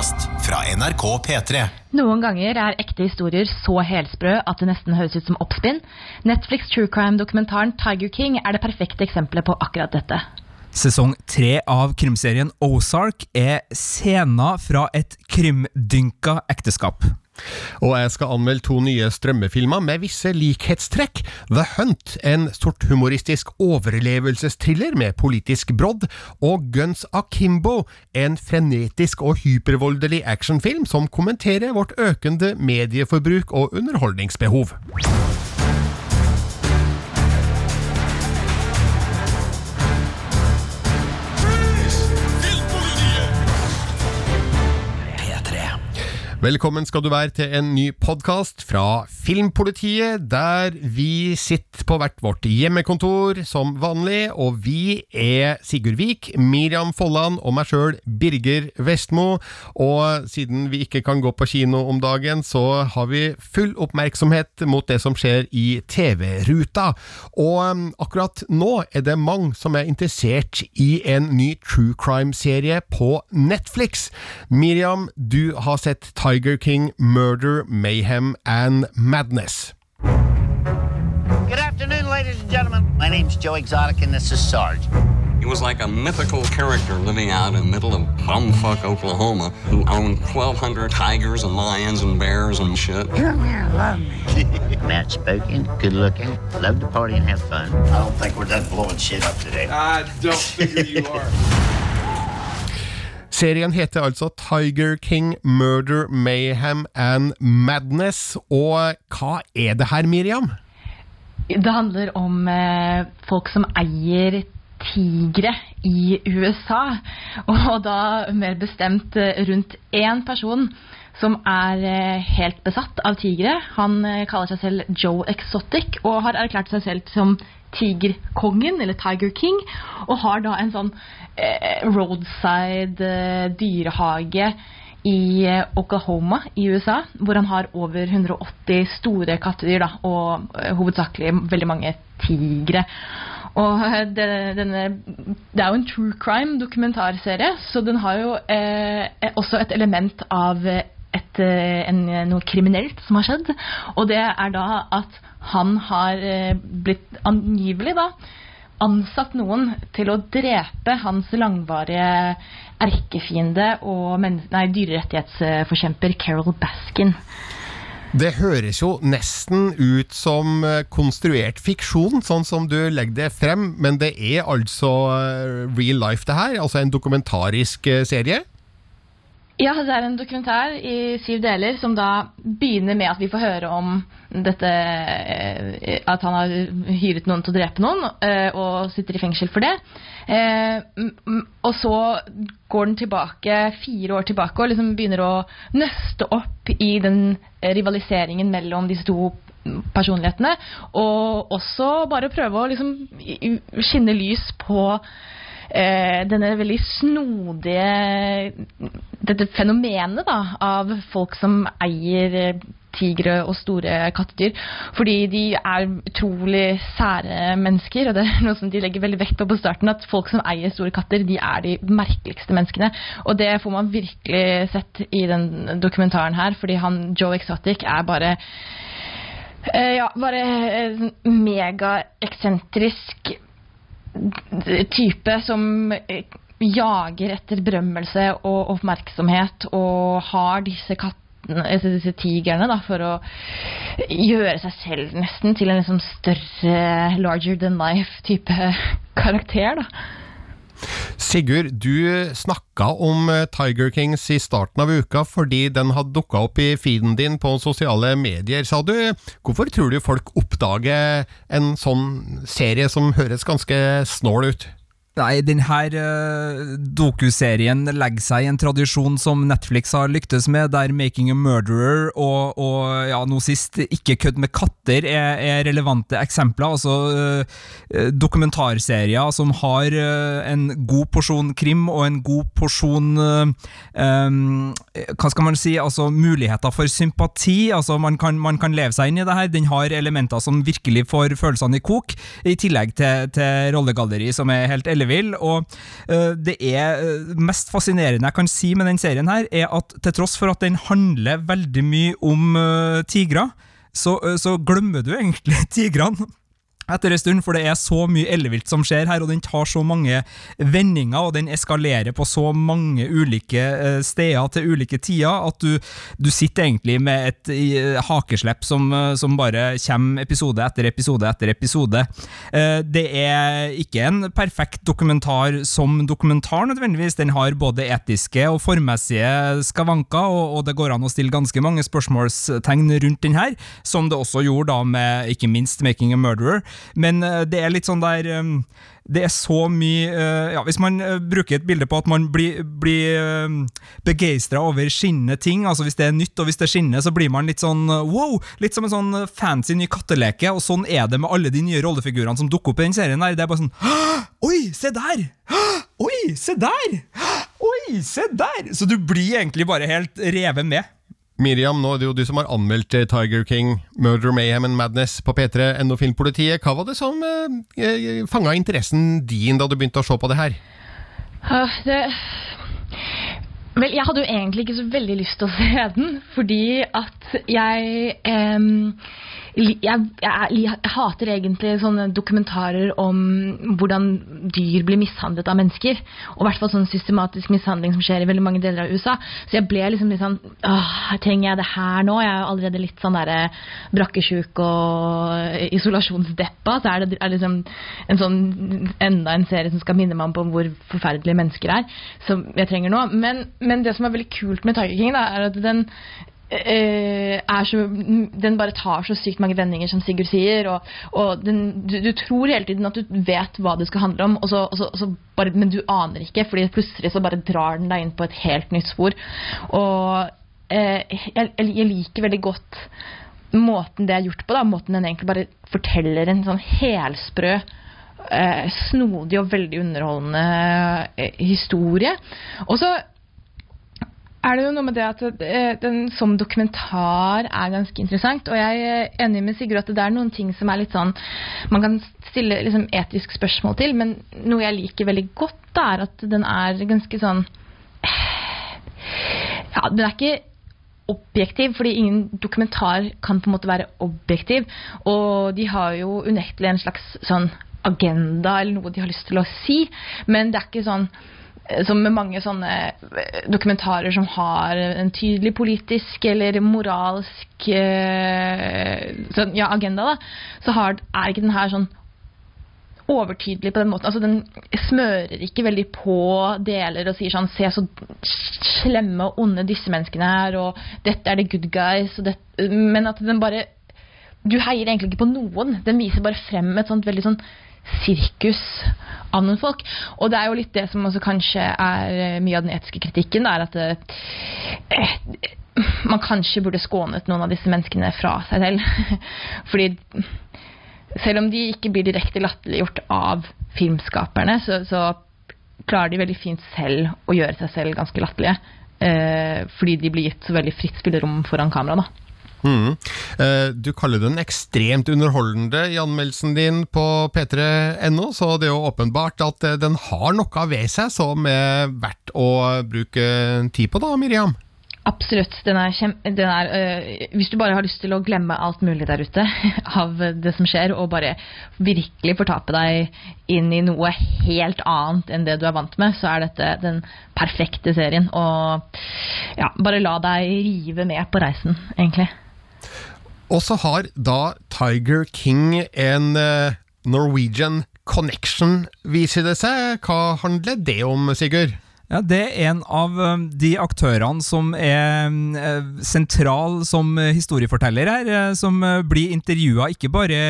podkast fra NRK P3. Noen ganger er ekte historier så helsprø at det nesten høres ut som oppspinn. Netflix true crime-dokumentaren Tiger King er det perfekte eksempelet på akkurat dette. Sesong tre av krimserien Ozark er scener fra et krimdynka ekteskap. Og jeg skal anmelde to nye strømmefilmer med visse likhetstrekk. The Hunt, en sorthumoristisk overlevelsestriller med politisk brodd, og Guns Akimbo, en frenetisk og hypervoldelig actionfilm som kommenterer vårt økende medieforbruk og underholdningsbehov. Velkommen skal du være til en ny podkast fra Filmpolitiet, der vi sitter på hvert vårt hjemmekontor som vanlig, og vi er Sigurd Vik, Miriam Folland og meg sjøl, Birger Vestmo. Og siden vi ikke kan gå på kino om dagen, så har vi full oppmerksomhet mot det som skjer i TV-ruta. Og um, akkurat nå er det mange som er interessert i en ny true crime-serie på Netflix. Miriam, du har sett Tiger King, Murder, Mayhem and Madness. Good afternoon, ladies and gentlemen. My name's Joe Exotic, and this is Sarge. He was like a mythical character living out in the middle of bumfuck Oklahoma who owned 1,200 tigers and lions and bears and shit. Come here, love me. Matt spoken, good looking, love to party and have fun. I don't think we're done blowing shit up today. I don't figure you are. Serien heter altså Tiger King, Murder, Mayhem and Madness. Og hva er det her, Miriam? Det handler om eh, folk som eier tigre i USA, og da mer bestemt eh, rundt én person som er eh, helt besatt av tigre. Han eh, kaller seg selv Joe Exotic og har erklært seg selv som Tigerkongen, eller Tiger King, og har da en sånn eh, roadside eh, dyrehage i eh, Oklahoma i USA, hvor han har over 180 store kattedyr, da, og eh, hovedsakelig veldig mange tigre. Og eh, det, denne, det er jo en true crime-dokumentarserie, så den har jo eh, også et element av et, en, noe kriminelt som har skjedd. Og det er da at han har eh, blitt angivelig da ansatt noen til å drepe hans langvarige erkefiende og nei, dyrerettighetsforkjemper Carol Baskin. Det høres jo nesten ut som eh, konstruert fiksjon, sånn som du legger det frem, men det er altså eh, real life, det her? Altså en dokumentarisk serie? Ja, det er en dokumentar i syv deler som da begynner med at vi får høre om dette eh, At han har hyret noen til å drepe noen, eh, og sitter i fengsel for det. Eh, og så går den tilbake, fire år tilbake, og liksom begynner å nøste opp i den rivaliseringen mellom disse to personlighetene. Og også bare prøve å liksom skinne lys på eh, denne veldig snodige Dette fenomenet da, av folk som eier tigre og store kattedyr. Fordi de er utrolig sære mennesker, og det er noe som de legger veldig vekt på på starten, at folk som eier store katter, de er de merkeligste menneskene. Og det får man virkelig sett i den dokumentaren her, fordi han Joe Exotic er bare eh, ja, bare eh, megaeksentrisk type som eh, jager etter berømmelse og oppmerksomhet og har disse kattene disse tigrene da, for å gjøre seg selv nesten til en liksom større larger than life type karakter. da. Sigurd, du snakka om eh, Tiger Kings i starten av uka fordi den hadde dukka opp i feeden din på sosiale medier, sa du. Hvorfor tror du folk oppdager en sånn serie som høres ganske snål ut? Nei, denne uh, dokuserien legger seg i en tradisjon som Netflix har lyktes med, der 'Making a Murderer' og, og ja, nå sist 'Ikke kødd med katter' er, er relevante eksempler. Altså uh, dokumentarserier som har uh, en god porsjon krim og en god porsjon uh, um, Hva skal man si? Altså muligheter for sympati. Altså man kan, man kan leve seg inn i det her. Den har elementer som virkelig får følelsene i kok, i tillegg til, til rollegalleri som er helt ellevilt vil. Og eh, det er eh, mest fascinerende jeg kan si med den serien her, er at til tross for at den handler veldig mye om uh, tigre, så, eh, så glemmer du egentlig tigrene etter en stund, for det er så mye ellevilt som skjer her, og den tar så mange vendinger, og den eskalerer på så mange ulike eh, steder til ulike tider, at du, du sitter egentlig med et eh, hakeslepp som, eh, som bare kommer episode etter episode etter episode. Det er ikke en perfekt dokumentar som dokumentar, nødvendigvis. Den har både etiske og formmessige skavanker, og, og det går an å stille ganske mange spørsmålstegn rundt den her, som det også gjorde da med ikke minst 'Making a Murderer'. Men eh, det er litt sånn der um, Det er så mye eh, ja, Hvis man eh, bruker et bilde på at man blir, blir um, begeistra over skinnende ting, altså hvis det er nytt og hvis det skinner, så blir man litt sånn wow! Litt som en sånn fancy ny katteleke, og sånn er det med alle de nye rollefigurene som dukker opp i den serien. der, Det er bare sånn Oi, se der! Oi, se der! Oi, se der! Så du blir egentlig bare helt revet med. Miriam, nå er det jo du som har anmeldt eh, Tiger King, Murder, Mayhem and Madness på P3, NO Filmpolitiet. Hva var det som eh, fanga interessen din da du begynte å se på det her? Uh, det Vel, jeg hadde jo egentlig ikke så veldig lyst til å se den, fordi at jeg li- jeg, jeg, jeg hater egentlig sånne dokumentarer om hvordan dyr blir mishandlet av mennesker. Og i hvert fall sånn systematisk mishandling som skjer i veldig mange deler av USA. Så jeg ble liksom litt sånn Åh, trenger jeg det her nå? Jeg er jo allerede litt sånn derre brakkesjuk og isolasjonsdeppa. Så er det er liksom en sånn enda en serie som skal minne meg om hvor forferdelige mennesker er. Som jeg trenger nå. Men, men det som er veldig kult med Tiger King, da, er at den eh, så, den bare tar så sykt mange vendinger, som Sigurd sier. Og, og den, du, du tror hele tiden at du vet hva det skal handle om, og så, og så, og så bare, men du aner ikke, fordi plutselig så bare drar den deg inn på et helt nytt spor. Og eh, jeg, jeg liker veldig godt måten det er gjort på. da, Måten den egentlig bare forteller en sånn helsprø eh, snodig og veldig underholdende eh, historie. Og så er det jo noe med det at eh, den som dokumentar er ganske interessant. Og jeg er enig med Sigurd at det er noen ting som er litt sånn man kan stille liksom etisk spørsmål til, men noe jeg liker veldig godt, da, er at den er ganske sånn Ja, den er ikke objektiv, fordi ingen dokumentar kan på en måte være objektiv. Og de har jo unektelig en slags sånn agenda eller noe de har lyst til å si, men det er ikke sånn som med mange sånne eh, dokumentarer som har en tydelig politisk eller moralsk eh, sånn, ja, agenda, da, så har, er ikke den her sånn overtydelig på den måten. Altså, den smører ikke veldig på deler og sier sånn Se så slemme og onde disse menneskene er, og dette er the good guys, det, men at den bare Du heier egentlig ikke på noen. Den viser bare frem et sånt veldig sånn sirkus av noen folk. Og det er jo litt det som også kanskje er eh, mye av den etiske kritikken. Det er at eh, man kanskje burde skånet noen av disse menneskene fra seg selv. Fordi selv om de ikke blir direkte latterliggjort av filmskaperne, så, så klarer de veldig fint selv å gjøre seg selv ganske latterlige. Eh, fordi de blir gitt så veldig fritt spillerom foran kamera. da. Mhm. Eh, Du kaller den ekstremt underholdende i anmeldelsen din på p3.no, så det er jo åpenbart at eh, den har noe ved seg som er verdt å bruke tid på da, Miriam? Absolutt. Den er kjem, den er, øh, hvis du bare har lyst til å glemme alt mulig der ute av det som skjer, og bare virkelig fortape deg inn i noe helt annet enn det du er vant med, så er dette den perfekte serien. Og ja, bare la deg rive med på reisen, egentlig. Og så har da Tiger King en eh, Norwegian connection, viser det seg. Hva handler det om, Sigurd? Ja, Det er en av um, de aktørene som er eh, sentral som eh, historieforteller her, eh, som eh, blir intervjua ikke bare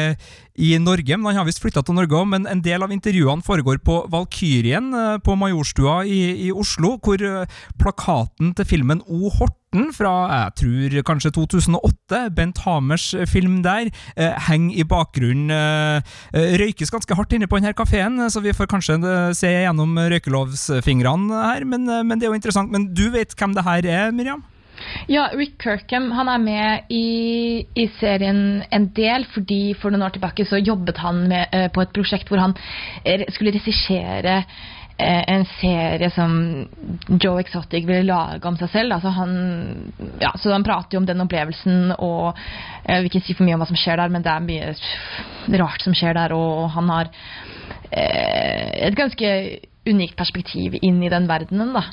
i Norge, men han har visst flytta til Norge òg, men en del av intervjuene foregår på Valkyrien eh, på Majorstua i, i Oslo, hvor eh, plakaten til filmen O. Horten fra jeg tror kanskje 2008, Bent Hamers film der, eh, henger i bakgrunnen. Eh, eh, røykes ganske hardt inne på denne kafeen, så vi får kanskje eh, se gjennom røykelovsfingrene her, men, eh, men det er jo interessant. Men du vet hvem det her er, Miriam? Ja, Rick Kirkham han er med i, i serien en del, fordi for noen år tilbake så jobbet han med, uh, på et prosjekt hvor han eh, skulle regissere eh, en serie som Joe Exotic ville lage om seg selv. Altså han, ja, så han prater jo om den opplevelsen, og jeg vil ikke si for mye om hva som skjer der, men det er mye rart som skjer der, og han har eh, et ganske unikt perspektiv inn i den verdenen, da.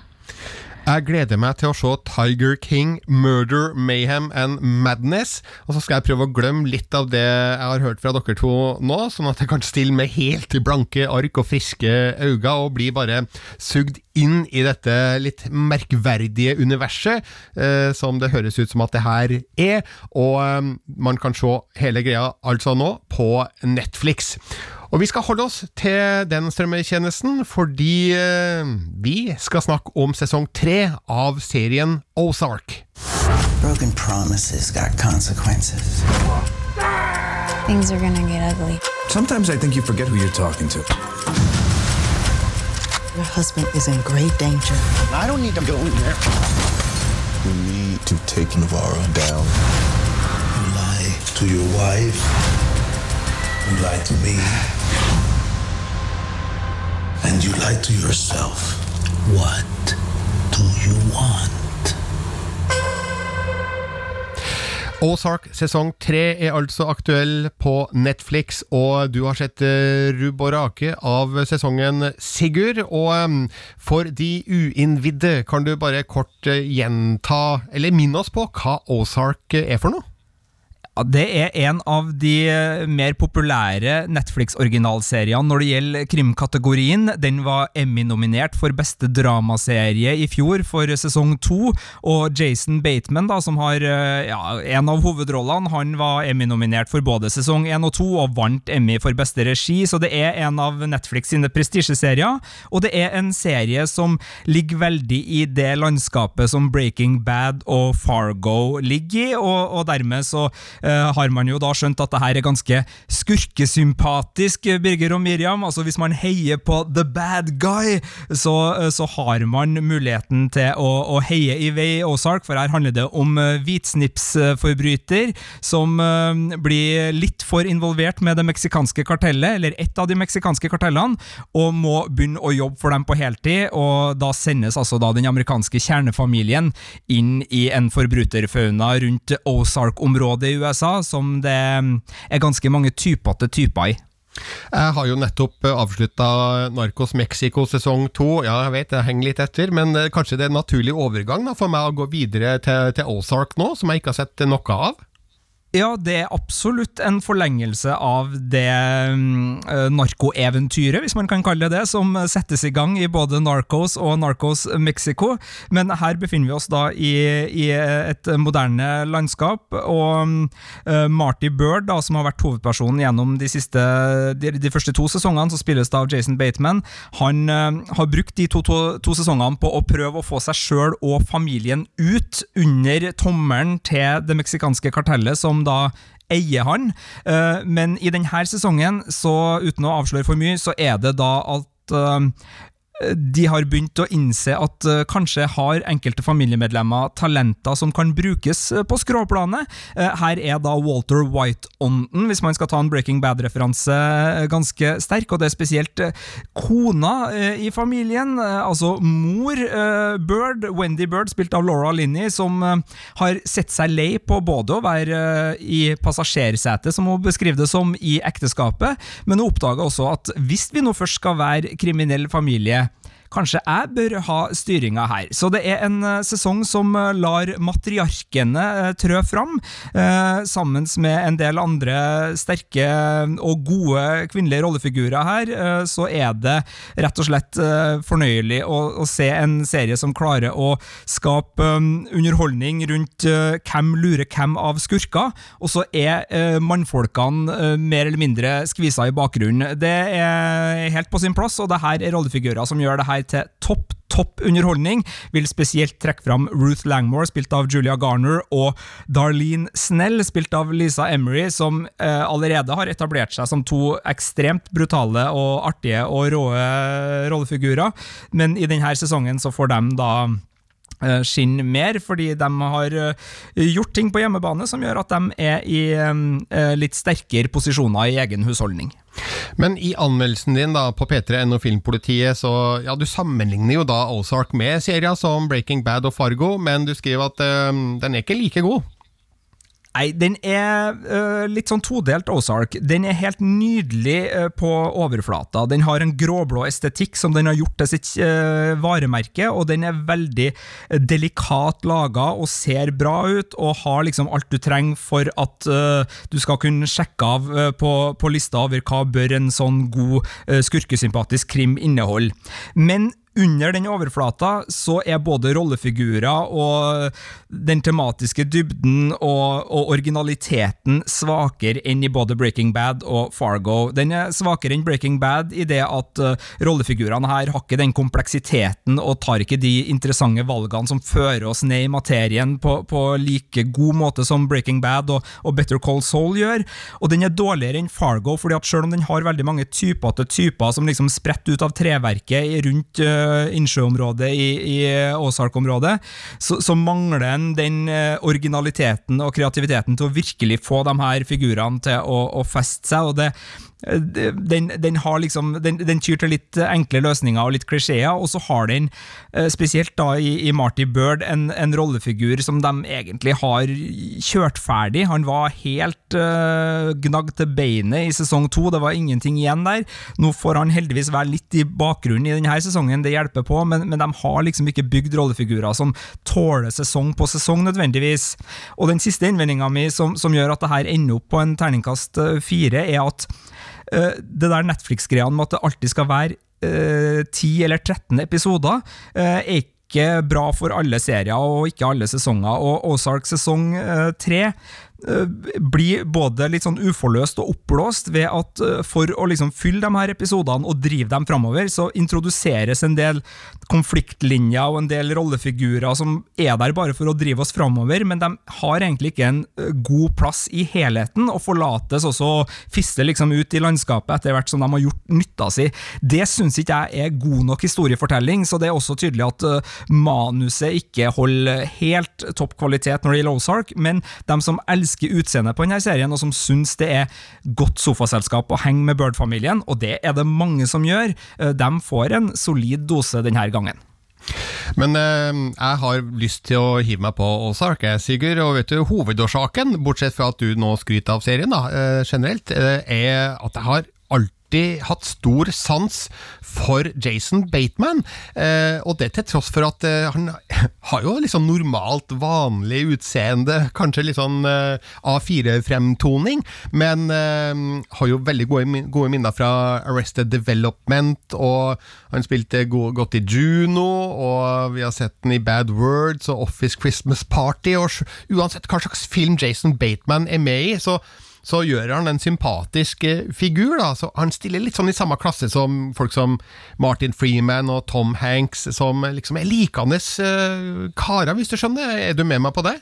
Jeg gleder meg til å se Tiger King, Murder, Mayhem and Madness. Og så skal jeg prøve å glemme litt av det jeg har hørt fra dere to nå, sånn at jeg kan stille med helt blanke ark og friske øyne og bli bare sugd inn i dette litt merkverdige universet, eh, som det høres ut som at det her er. Og eh, man kan se hele greia altså nå på Netflix. Og vi skal holde oss til den strømmetjenesten fordi eh, vi skal snakke om sesong tre av serien Ozark. Broken promises got consequences. Things are gonna get ugly. Sometimes I think you forget who you're talking to. Your husband is in great danger. I don't need to go in there. You need to take Navarro down. You lie to your wife. You lie to me. And you lie to yourself. What do you want? Ozark sesong tre er altså aktuell på Netflix, og du har sett uh, rubb og rake av sesongen, Sigurd. Og um, for de uinnvidde, kan du bare kort uh, gjenta, eller minne oss på, hva Ozark er for noe? Det er en av de mer populære Netflix-originalseriene når det gjelder krimkategorien. Den var Emmy-nominert for beste dramaserie i fjor, for sesong to. Og Jason Bateman, da, som har ja, en av hovedrollene, han var Emmy-nominert for både sesong én og to, og vant Emmy for beste regi, så det er en av Netflix sine prestisjeserier. Og det er en serie som ligger veldig i det landskapet som Breaking Bad og Fargo ligger i, og, og dermed så har man jo da skjønt at det her er ganske skurkesympatisk, Birger og Miriam. Altså Hvis man heier på the bad guy, så, uh, så har man muligheten til å, å heie i vei Ozark, for her handler det om uh, hvitsnipsforbryter som blir litt for involvert med det meksikanske kartellet, eller ett av de meksikanske kartellene, og må begynne å jobbe for dem på heltid. og Da sendes altså da den amerikanske kjernefamilien inn i en forbryterfauna rundt Ozark-området i USA USA, som det er ganske mange typete typer i. Jeg har jo nettopp avslutta Narcos Mexico sesong to. Ja, jeg vet jeg henger litt etter, men kanskje det er en naturlig overgang da, for meg å gå videre til, til Ozark nå, som jeg ikke har sett noe av? Ja, det er absolutt en forlengelse av det uh, narkoeventyret, hvis man kan kalle det det, som settes i gang i både Narcos og Narcos Mexico. Men her befinner vi oss da i, i et moderne landskap, og uh, Marty Bird, da, som har vært hovedpersonen gjennom de, siste, de, de første to sesongene, som spilles da av Jason Bateman, han uh, har brukt de to, to, to, sesongene på å prøve å få seg sjøl og familien ut under tommelen til det meksikanske kartellet, som da eier han. Uh, men i denne sesongen, så uten å avsløre for mye, så er det da at uh, de har begynt å innse at uh, kanskje har enkelte familiemedlemmer talenter som kan brukes uh, på skråplanet. Uh, her er da Walter White-ånden, hvis man skal ta en Breaking Bad-referanse, ganske sterk. Og det er spesielt kona i familien, altså mor Bird, Wendy Bird, spilt av Laura Linney, som har sett seg lei på både å være i passasjersetet, som hun beskriver det som, i ekteskapet, men hun oppdaga også at hvis vi nå først skal være kriminell familie, Kanskje jeg bør ha styringa her. Så det er en uh, sesong som uh, lar matriarkene uh, trø fram, sammen med en del andre sterke og gode kvinnelige rollefigurer her. så er det rett og slett fornøyelig å, se en serie som klarer å skape underholdning rundt hvem lurer hvem av skurker, og så er mannfolkene mer eller mindre skvisa i bakgrunnen. Det er helt på sin plass, og det her er rollefigurer som gjør det her her til topp topp underholdning. Vil spesielt trekke fram Ruth Langmore, spilt av Julia Garner, og Darlene Snell, spilt av Lisa Emery, som eh, allerede har etablert seg som to ekstremt brutale og artige og råe rollefigurer. Men i denne sesongen så får de da skinne mer, fordi de har eh, gjort ting på hjemmebane som gjør at de er i eh, litt sterkere posisjoner i egen husholdning. Men i anmeldelsen din da på P3NO Filmpolitiet, så ja, du sammenligner jo da Ozark med serien som Breaking Bad og Fargo, men du skriver at eh, den er ikke like god. Nei, den er uh, litt sånn todelt Ozark. Den er helt nydelig uh, på overflata. Den har en gråblå estetikk som den har gjort til sitt uh, varemerke, og den er veldig delikat laga og ser bra ut, og har liksom alt du trenger for at du skal kunne sjekke av på, på lista over hva bør en sånn god skurkesympatisk krim inneholde. Men under den overflata så er både rollefigurer og den tematiske dybden og, og originaliteten svakere enn i både Breaking Bad og Fargo. Den er svakere enn Breaking Bad i det at uh, rollefigurene her har ikke den kompleksiteten og tar ikke de interessante valgene som fører oss ned i materien på, på like god måte som Breaking Bad og, og Better Call Saul gjør. Og den er dårligere enn Fargo, fordi at selv om den har veldig mange typer til typer som liksom spretter ut av treverket rundt uh, innsjøområdet i, i Åsark-området, så, så, mangler den den originaliteten og kreativiteten til å virkelig få de her figurene til å, å feste seg. og det den, den, har liksom, den, den, tyr til litt enkle løsninger og litt klisjeer, og så har den, spesielt da i, i Marty Bird, en, en, rollefigur som de egentlig har kjørt ferdig. Han var helt uh, gnagd til beinet i sesong to, det var ingenting igjen der. Nå får han heldigvis være litt i bakgrunnen i denne sesongen, det hjelper på, men, men de har liksom ikke bygd rollefigurer som tåler sesong på sesong, nødvendigvis. Og den siste innvendinga mi som, som gjør at det her ender opp på en terningkast fire, er at det der Netflix-greia med at det alltid skal være uh, 10 eller 13 episoder, uh, er ikke bra for alle serier og ikke alle sesonger. Og Ozark sesong tre blir både litt sånn uforløst og oppblåst ved at for å liksom fylle de her episodene og drive dem framover, så introduseres en del konfliktlinjer og en del rollefigurer som er der bare for å drive oss framover, men de har egentlig ikke en god plass i helheten, og forlates også fister liksom ut i landskapet etter hvert som de har gjort nytta si. Det syns ikke jeg er god nok historiefortelling, så det er også tydelig at manuset ikke holder helt topp kvalitet når det gjelder Ozark, men de som elsker utseendet på denne serien, og som syns det er godt sofaselskap å henge med Bird-familien, og det er det mange som gjør, de får en solid dose denne gangen. Men eh, jeg har lyst til å hive meg på Ozark, Sigurd. Og vet du, hovedårsaken, bortsett fra at du nå skryter av serien da, eh, generelt, eh, er at jeg har alltid hatt stor sans for Jason Bateman, eh, og det til tross for at eh, han har jo liksom normalt, vanlig utseende, kanskje litt sånn eh, A4-fremtoning, men har jo veldig gode, gode, minner fra Arrested Development, og han spilte godt i Juno, og vi har sett den i Bad Words og Office Christmas Party, og uansett hva slags film Jason Bateman er med i, så så gjør han en sympatisk figur. da, så Han stiller litt sånn i samme klasse som folk som Martin Freeman og Tom Hanks, som liksom er likende uh, karer, hvis du skjønner. Er du med meg på det?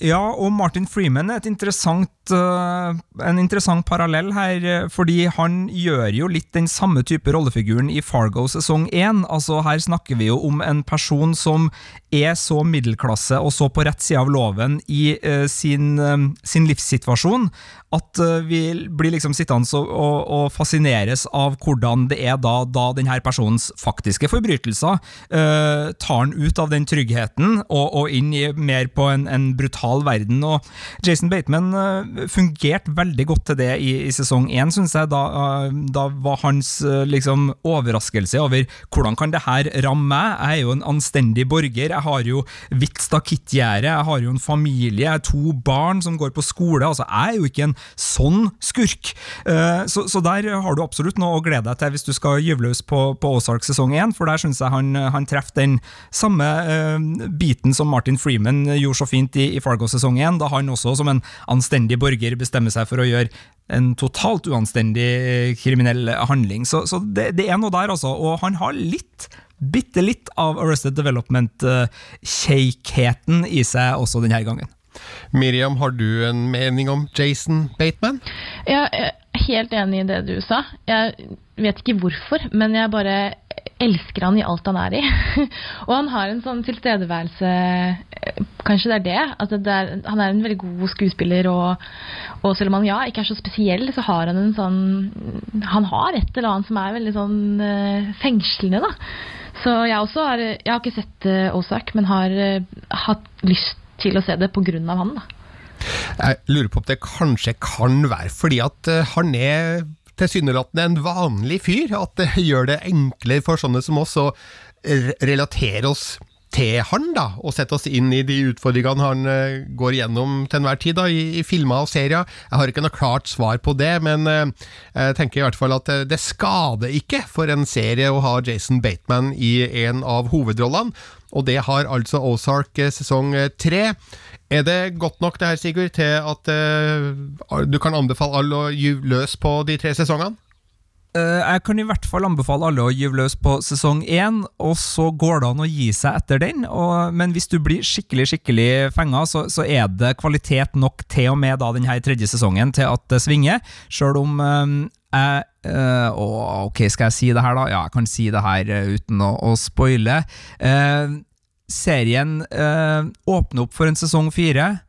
Ja, og Martin Freeman er et interessant, en interessant parallell her, fordi han gjør jo litt den samme type rollefiguren i Fargo sesong 1. Altså, her snakker vi jo om en person som er så middelklasse og så på rett side av loven i uh, sin, uh, sin, livssituasjon at vi blir liksom sittende og, og, og, fascineres av hvordan det er da, da denne personens faktiske forbrytelser tar han ut av den tryggheten og, og inn i mer på en, en brutal verden. Og Jason Bateman fungerte veldig godt til det i, i sesong én, syns jeg. Da, da, var hans liksom, overraskelse over hvordan kan det her ramme meg? Jeg er jo en anstendig borger. Jeg har jo hvitt stakittgjerde, jeg har jo en familie, jeg har to barn som går på skole. altså Jeg er jo ikke en sånn skurk. Så, så der har du absolutt noe å glede deg til hvis du skal gyve løs på, på Ozark sesong én, for der syns jeg han, han treffer den samme biten som Martin Freeman gjorde så fint i, i Fargo sesong én, da han også som en anstendig borger bestemmer seg for å gjøre en totalt uanstendig kriminell handling. Så, så det, det, er noe der, altså. Og han har litt bitte litt av Arrested Development-kjeikheten i seg også denne gangen. Miriam, har du en mening om Jason Bateman? Jeg er helt enig i det du sa. Jeg vet ikke hvorfor, men jeg bare elsker han i alt han er i. og han har en sånn tilstedeværelse eh, Kanskje det er det. At det er, han er en veldig god skuespiller, og, og selv om han ja, ikke er så spesiell, så har han en sånn Han har et eller annet som er veldig sånn uh, fengslende, da. Så jeg også har Jeg har ikke sett uh, Ozark, men har uh, hatt lyst til å se det på grunn av han, da. Jeg lurer på om det kanskje kan være fordi at han er tilsynelatende en vanlig fyr. At det gjør det enklere for sånne som oss å relatere oss til han, da, og sette oss inn i de utfordringene han uh, går gjennom til enhver tid da, i, i filmer og serier. Jeg har ikke noe klart svar på det, men uh, jeg tenker i hvert fall at uh, det skader ikke for en serie å ha Jason Bateman i en av hovedrollene, og det har altså Ozark sesong tre. Er det godt nok det her, Sigurd, til at uh, du kan anbefale alle å gyve løs på de tre sesongene? Uh, jeg kan i hvert fall anbefale alle å gyve løs på sesong én, og så går det an å gi seg etter den. Og, men hvis du blir skikkelig skikkelig fenga, så, så, er det kvalitet nok til og med da denne tredje sesongen til at det svinger. Sjøl om um, jeg uh, Ok, skal jeg si det her, da? Ja, jeg kan si det her uten å, å spoile. Uh, serien eh, åpner opp for en sesong fire,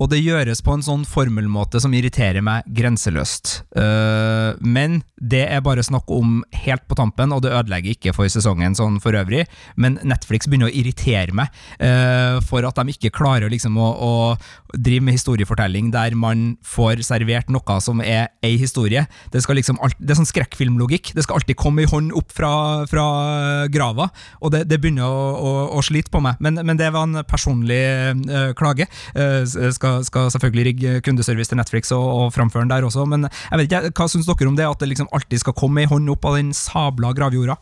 og det gjøres på en sånn formelmåte som irriterer meg grenseløst. Uh, men det er bare snakk om helt på tampen, og det ødelegger ikke for sesongen sånn for øvrig. Men Netflix begynner å irritere meg uh, for at de ikke klarer liksom å, å, drive med historiefortelling der man får servert noe som er ei historie. Det, liksom alt, det er sånn skrekkfilmlogikk. Det skal alltid komme ei hånd opp fra, fra grava, og det, det begynner å, å, å, slite på meg. Men, men, det var en personlig uh, klage. skal skal, skal, selvfølgelig rigge kundeservice til Netflix og, og framføre den der også, men jeg vet ikke, hva syns dere om det? At det liksom alltid skal komme ei hånd opp av den sabla gravjorda?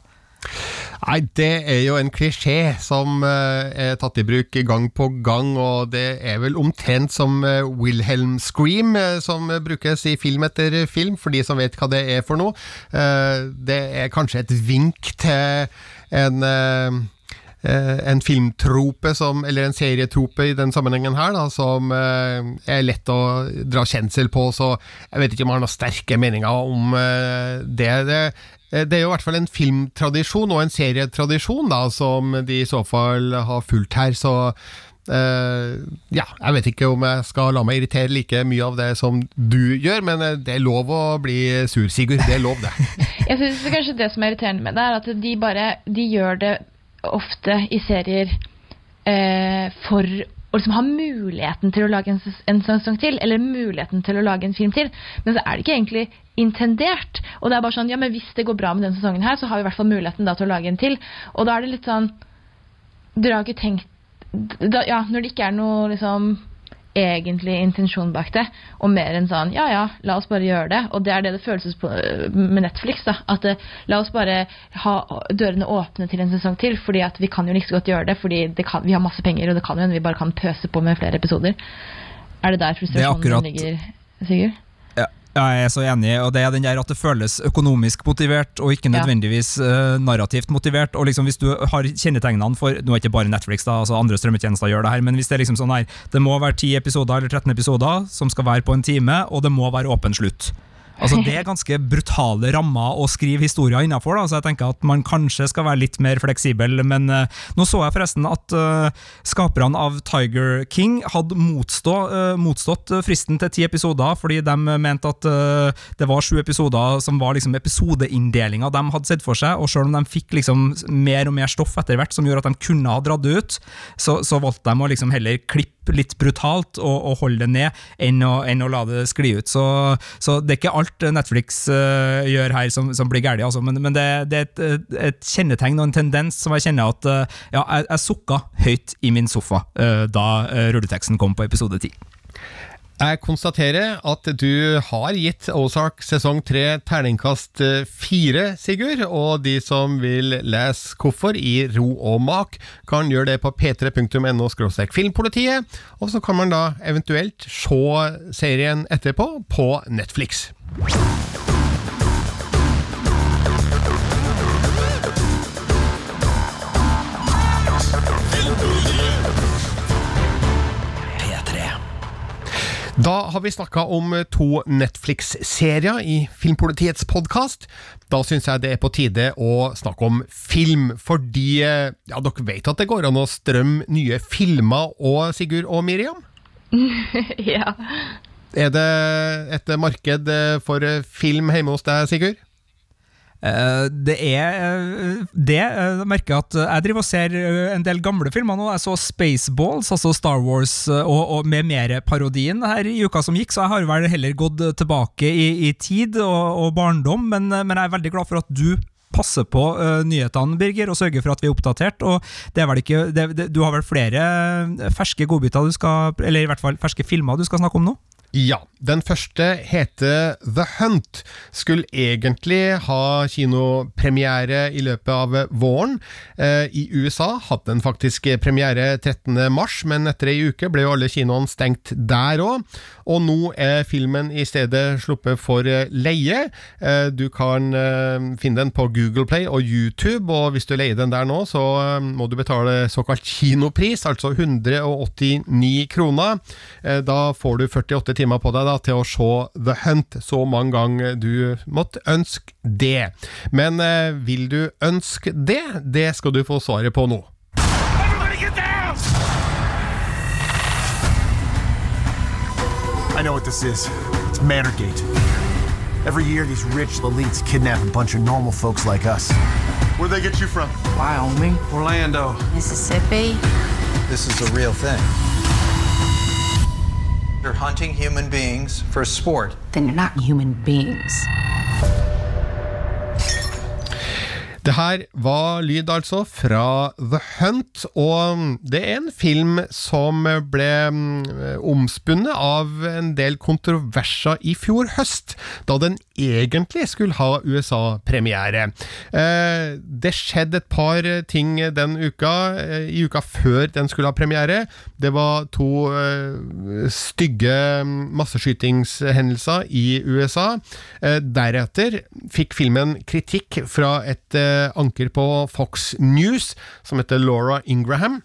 Nei, det er jo en klisjé som uh, er tatt i bruk gang på gang, og det er vel omtrent som uh, Wilhelm Scream, uh, som brukes i film etter film, for de som vet hva det er for noe. det er kanskje et vink til en Eh, en filmtrope, som, eller en serietrope i den sammenhengen her, da, som eh, er lett å dra kjensel på, så jeg vet ikke om jeg har noen sterke meninger om eh, det. det. det. er jo i hvert fall en filmtradisjon og en serietradisjon da, som de i så fall har fulgt her, så Uh, ja, jeg vet ikke om jeg skal la meg irritere like mye av det som du gjør, men det er lov å bli sur, Sigurd. Det er lov, det. jeg syns kanskje det som er irriterende med det, er at de bare de gjør det ofte i serier eh, for å liksom ha muligheten til å lage en, en sesong til, eller muligheten til å lage en film til. Men så er det ikke egentlig intendert. Og det er bare sånn, ja, men hvis det går bra med denne sesongen her, så har vi i hvert fall muligheten da til å lage en til. Og da er det litt sånn Dere har ikke tenkt da, Ja, når det ikke er noe liksom egentlig intensjon bak det, og mer enn sånn ja ja, la oss bare gjøre det. Og det er det det føles på med Netflix. da, at uh, La oss bare ha dørene åpne til en sesong til, fordi at vi kan jo like så godt gjøre det, fordi det kan, vi har masse penger, og det kan jo hende vi bare kan pøse på med flere episoder. Er det der frustrasjonen det akkurat... ligger, Sigurd? Ja, jeg er så enig, og det er den der at det føles økonomisk motivert, og ikke nødvendigvis uh, narrativt motivert. og liksom Hvis du har kjennetegnene for Nå er ikke bare Netflix, da, altså andre strømmetjenester gjør det her, men hvis det er liksom sånn her, det må være 10 episoder eller 13 episoder som skal være på en time, og det må være åpen slutt. Altså, det er ganske brutale rammer å skrive historier innafor, så jeg tenker at man kanskje skal være litt mer fleksibel. Men uh, nå så jeg forresten at uh, skaperne av Tiger King hadde motstå, uh, motstått fristen til ti episoder, fordi de mente at det var sju episoder som var liksom episodeinndelinga de hadde sett for seg, og selv om de fikk liksom mer og mer stoff etter hvert som gjorde at de kunne ha dratt det ut, så, så valgte de å liksom heller klippe litt brutalt og, og holde det ned, enn å, enn å, la det skli ut. Så, så det er ikke alt Netflix uh, gjør her som, som blir galt, altså, men, men, det, det er et, et, kjennetegn og en tendens som jeg kjenner at uh, ja, jeg, jeg sukka høyt i min sofa uh, da rulleteksten kom på episode ti. Jeg konstaterer at du har gitt Ozark sesong tre terningkast eh, fire, Sigurd. Og de som vil lese hvorfor i ro og mak, kan gjøre det på p3.no filmpolitiet. Og så kan man da eventuelt se serien etterpå på Netflix. Da har vi snakka om to Netflix-serier i Filmpolitiets podkast. Da syns jeg det er på tide å snakke om film, fordi ja, dere vet at det går an å strømme nye filmer og Sigurd og Miriam? ja. Er det et marked for film hjemme hos deg, Sigurd? Uh, det er uh, det. Jeg merker at jeg driver og ser en del gamle filmer nå. Jeg så Spaceballs, altså Star Wars, og, og med mer parodien her i uka som gikk, så jeg har vel heller gått tilbake i, i tid og, og barndom, men, men, jeg er veldig glad for at du passer på uh, nyhetene, Birger, og sørger for at vi er oppdatert. og det er vel ikke, det, det, Du har vel flere ferske godbiter du skal, eller i hvert fall ferske filmer du skal snakke om nå? Ja. Den første heter The Hunt. Skulle egentlig ha kinopremiere i løpet av våren. Eh, I USA hadde den faktisk premiere 13. mars, men etter ei uke ble jo alle kinoene stengt der òg. Og nå er filmen i stedet sluppet for leie. Eh, du kan eh, finne den på Google Play og YouTube, og hvis du leier den der nå, så må du betale såkalt kinopris, altså 189 kroner. Da får du 48 timer på deg da, til å se The Hunt så mange ganger du måtte ønske det. Men eh, vil du ønske det? Det skal du få svaret på nå. I know what this is. It's Mannergate. Every year, these rich elites kidnap a bunch of normal folks like us. Where'd they get you from? Wyoming. Orlando. Mississippi. This is a real thing. You're hunting human beings for sport. Then you're not human beings. Det her var lyd altså fra The Hunt, og det er en film som ble mm, omspunnet av en del kontroverser i fjor høst, da den egentlig skulle ha USA-premiere. Eh, det skjedde et par ting den uka, eh, i uka før den skulle ha premiere. Det var to eh, stygge masseskytingshendelser i USA. Deretter fikk filmen kritikk fra et anker på Fox News som heter Laura Ingraham.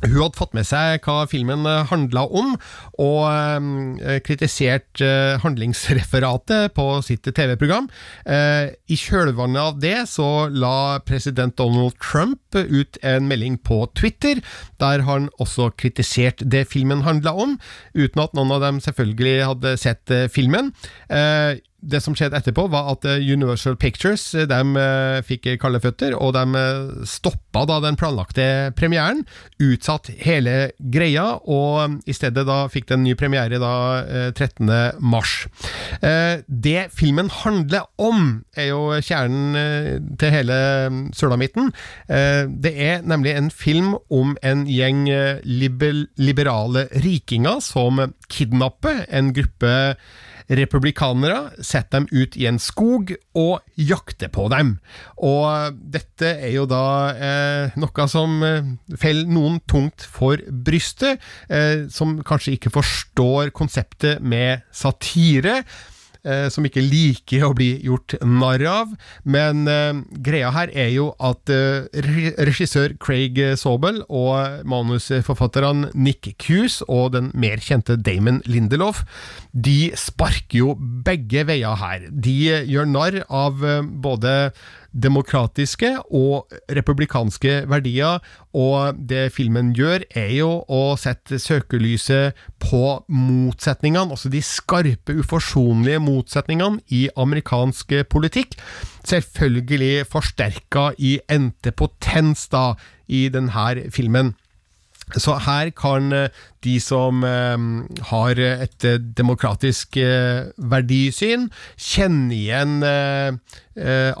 Hun hadde fått med seg hva filmen handla om, og eh, kritisert eh, handlingsreferatet på sitt TV-program. Eh, I kjølvannet av det så la president Donald Trump ut en melding på Twitter, der han også kritiserte det filmen handla om, uten at noen av dem selvfølgelig hadde sett filmen det som skjedde etterpå, var at eh, Universal Pictures eh, de eh, fikk kalde føtter, og de stoppa da den planlagte premieren. Utsatt hele greia, og i stedet da fikk den ny premiere da 13. mars. Det filmen handler om, er jo kjernen til hele mm, sulamitten. Det er nemlig en film om en gjeng liberale rikinger som kidnapper en gruppe republikanere, setter dem ut i en skog og jakter på dem. Og dette er jo da eh, noe som eh, feller noen tungt for brystet, eh, som kanskje ikke forstår konseptet med satire som ikke liker å bli gjort narr av. Men eh, greia her er jo at eh, regissør Craig Sobel og manusforfatterne Nick Cuse og den mer kjente Damon Lindelof, de sparker jo begge veier her. De gjør narr av eh, både demokratiske og republikanske verdier, og det filmen gjør, er jo å sette søkelyset på motsetningene, altså de skarpe, uforsonlige motsetningene i amerikansk politikk. Selvfølgelig forsterka i ente potens, da, i denne filmen. Så her kan eh, de som eh, har et eh, demokratisk verdisyn, kjenne igjen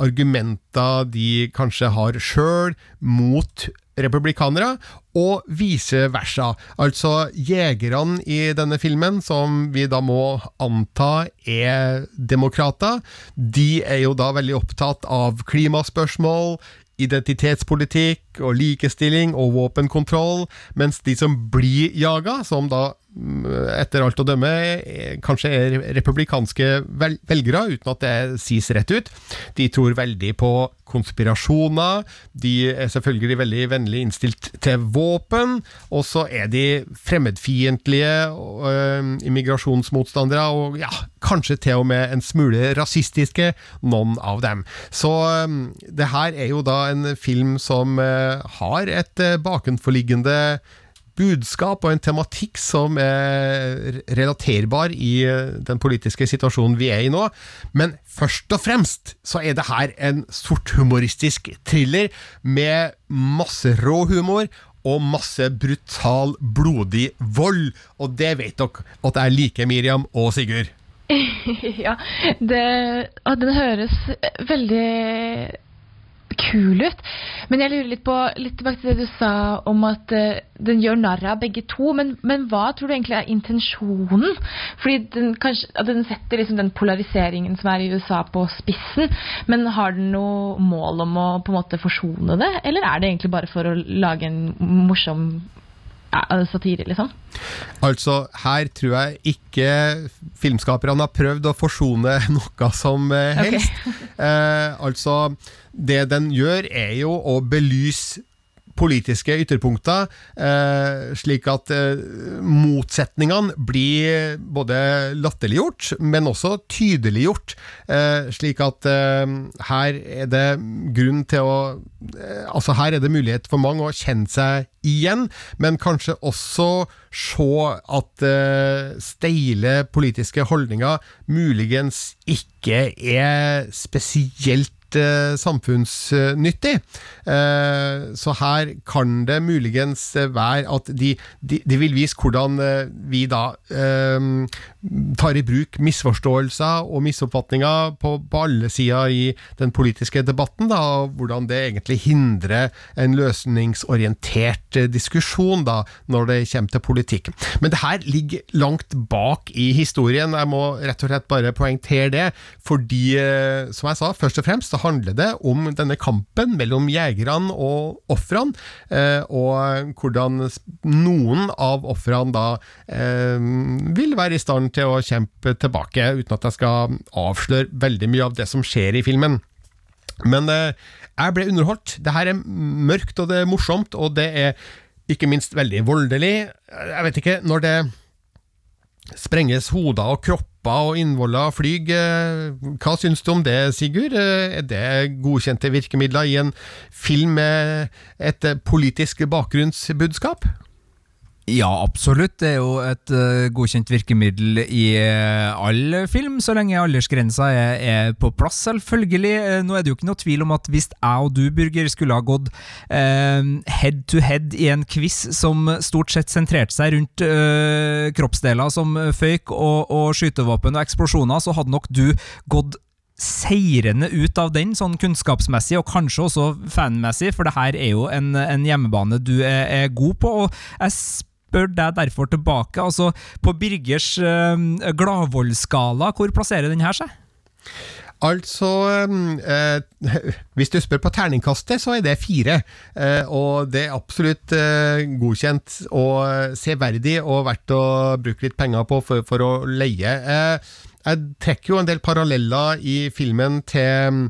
argumenter de kanskje har sjøl mot republikanere, og vice versa. Altså, jegerne i denne filmen, som vi da må anta er demokrater, de er jo da veldig opptatt av klimaspørsmål, identitetspolitikk og likestilling og våpenkontroll, mens de som blir jaga, som da etter alt å dømme eh, kanskje er republikanske velgere, uten at det sies rett ut. De tror veldig på konspirasjoner, de er selvfølgelig veldig vennlig innstilt til våpen, og så er de fremmedfiendtlige øh, immigrasjonsmotstandere, og ja, kanskje til og med en smule rasistiske, noen av dem. Så øh, det her er jo da en film som øh, har et øh, bakenforliggende budskap og en tematikk som er relaterbar i eh, den politiske situasjonen vi er i nå. Men først og fremst så er det her en sorthumoristisk thriller med masse rå humor og masse brutal, blodig vold. Og det vet dere at jeg liker, Miriam og Sigurd. ja, det, og den høres veldig kul ut. Men jeg lurer litt på litt tilbake til det du sa om at uh, den gjør narr av begge to. Men, men, hva tror du egentlig er intensjonen? Fordi den, kanskje, den setter liksom den polariseringen som er i USA på spissen. Men har den noe mål om å på en måte forsone det, eller er det egentlig bare for å lage en morsom satire, liksom? Altså, her tror jeg ikke filmskaperne har prøvd å forsone noe som helst. Okay. eh, altså det den gjør, er jo å belyse politiske ytterpunkter, eh, slik at eh, motsetningene blir både latterliggjort, men også tydeliggjort. Eh, slik at her er det grunn til å Altså, her er det mulighet for mange å kjenne seg igjen, men kanskje også se at steile politiske holdninger muligens ikke er spesielt uh, samfunnsnyttig. Eh, så her kan det muligens være at de, de, de vil vise hvordan uh, vi da tar i bruk misforståelser og misoppfatninger på, på alle sider i den politiske debatten, da, og hvordan det egentlig hindrer en løsningsorientert diskusjon da, når det kommer til politikk. Men det her ligger langt bak i historien, jeg må rett og slett bare poengtere det, fordi, som jeg sa, først og fremst så handler det om denne kampen mellom jegerne og ofrene, og hvordan noen av ofrene da vil være i stand til å kjempe tilbake, uten at jeg skal avsløre veldig mye av det som skjer i filmen. Men eh, jeg ble underholdt. Det her er mørkt, og det er morsomt, og det er ikke minst veldig voldelig. Jeg vet ikke, når det sprenges hoder og kropper og innvoller flyg, hva syns du om det, Sigurd? Er det godkjente virkemidler i en film med et politisk bakgrunnsbudskap? Ja, absolutt. Det er jo et uh, godkjent virkemiddel i uh, all film, så lenge aldersgrensa er, er, på plass, selvfølgelig. Uh, nå er det jo ikke noe tvil om at hvis jeg og du, Burger, skulle ha gått head to head i en quiz som stort sett sentrerte seg rundt kroppsdeler som føyk og, og skytevåpen og eksplosjoner, så hadde nok du gått seirende ut av den, sånn kunnskapsmessig, og kanskje også fanmessig, for det her er jo en, en hjemmebane du er, er god på. og jeg spør deg derfor tilbake. altså På Birgers uh, gladvoldsskala, hvor plasserer den her seg? Altså eh, Hvis du spør på terningkastet, så er det fire. Eh, og det er absolutt eh, godkjent og severdig og verdt å bruke litt penger på for, for å leie. Eh, jeg trekker jo en del paralleller i filmen til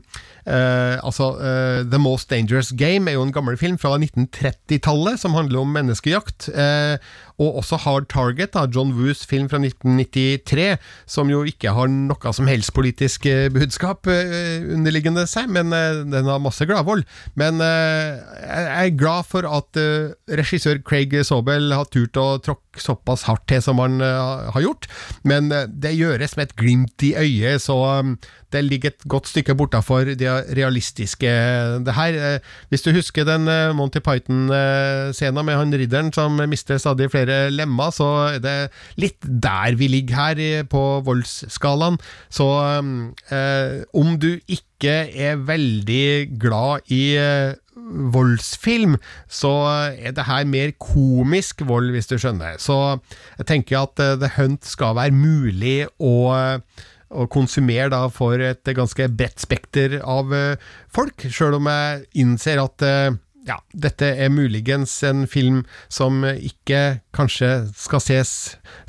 Uh, altså, uh, The Most Dangerous Game er jo en gammel film fra 1930-tallet som handler om menneskejakt. Uh, og også Hard Target, da, John Woos film fra 1993, som jo ikke har noe som helst politisk budskap underliggende seg, men den har masse gladvold. Men jeg er glad for at regissør Craig Sobel har turt å tråkke såpass hardt til som han har gjort, men det gjøres med et glimt i øyet, så um, det ligger et godt stykke bortafor det realistiske. Det her, eh, hvis du husker den eh, Monty Python-scenen med han ridderen som mister stadig flere lemmer, så er det litt der vi ligger her på voldsskalaen. Så eh, om du ikke er veldig glad i eh, voldsfilm, så er det her mer komisk vold, hvis du skjønner. Så jeg tenker at The Hunt skal være mulig å å konsumere da for et ganske bredt spekter av uh, folk, sjøl om jeg innser at uh, ja, dette er muligens en film som ikke kanskje skal ses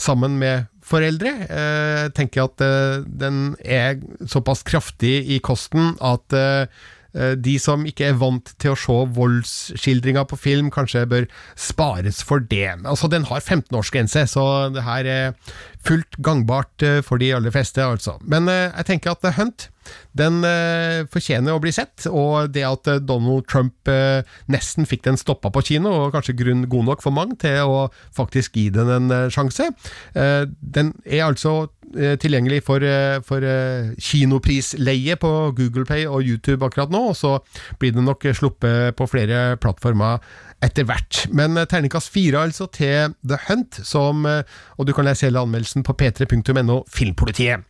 sammen med foreldre. Eh, Jeg tenker at eh, den er såpass kraftig i kosten at eh, eh, de som ikke er vant til å se voldsskildringer på film, kanskje bør spares for det. Altså, Den har 15-årsgrense, så det her er fullt gangbart eh, for de aller fleste, altså. Men eh, jeg tenker at Hunt den eh, fortjener å bli sett, og det at eh, Donald Trump eh, nesten fikk den stoppa på kino, og kanskje grunn god nok for mange til å faktisk gi den en eh, sjanse, eh, den er altså eh, tilgjengelig for, eh, for eh, kinoprisleie på Google Play og YouTube akkurat nå, og så blir det nok sluppet på flere plattformer etter hvert. Men eh, terningkast fire altså til The Hunt, som, eh, og du kan lese hele anmeldelsen på p3.no Filmpolitiet.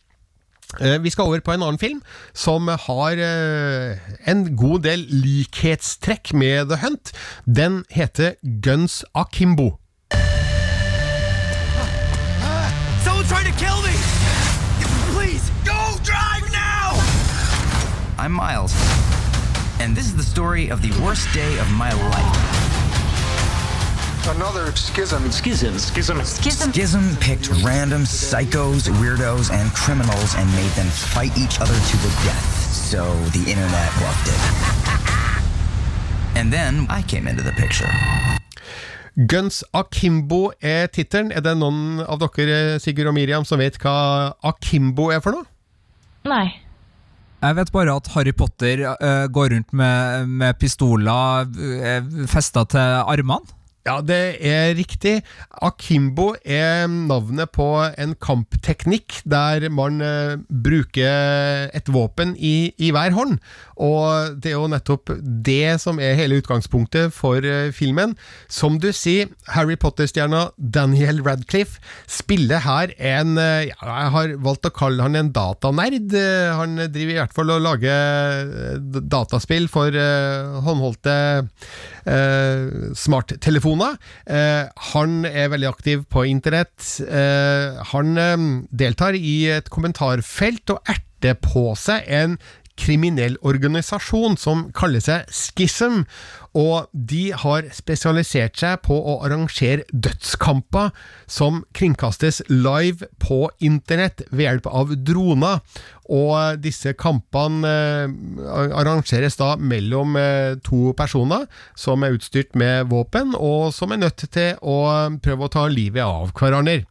Eh, Vi skal over på en annen film som har eh, en god del likhetstrekk med The Hunt. Den heter Guns Akimbo. I'm Miles, and this is the story of the worst day of my life. Another schism. Schism. Schism. Schism. Schism picked random psychos, weirdos, and criminals and made them fight each other to the death. So the internet loved it. And then I came into the picture. Guns Akimbo er tittelen. Er det noen av dere, Sigurd og Miriam, som vet hva Akimbo er for noe? Nei. Jeg vet bare at Harry Potter uh, går rundt med, med pistoler uh, festa til armene. Ja, det er riktig. Akimbo er navnet på en kampteknikk der man uh, bruker et våpen i, i hver hånd. Og det er jo nettopp det som er hele utgangspunktet for eh, filmen. Som du sier, Harry Potter-stjerna Daniel Radcliffe spiller her en eh, Jeg har valgt å kalle han en datanerd. Eh, Han driver i hvert fall og lager dataspill for håndholdte eh, smarttelefoner. Eh, han er veldig aktiv på internett. Eh, han deltar i et kommentarfelt og erter på seg en kriminell organisasjon som kaller seg Schism, og de har spesialisert seg på å arrangere dødskamper som kringkastes live på internett ved hjelp av droner. Og disse kampene eh, arrangeres da mellom eh, to personer som er utstyrt med våpen, og som er nødt til å prøve å ta livet av hverandre.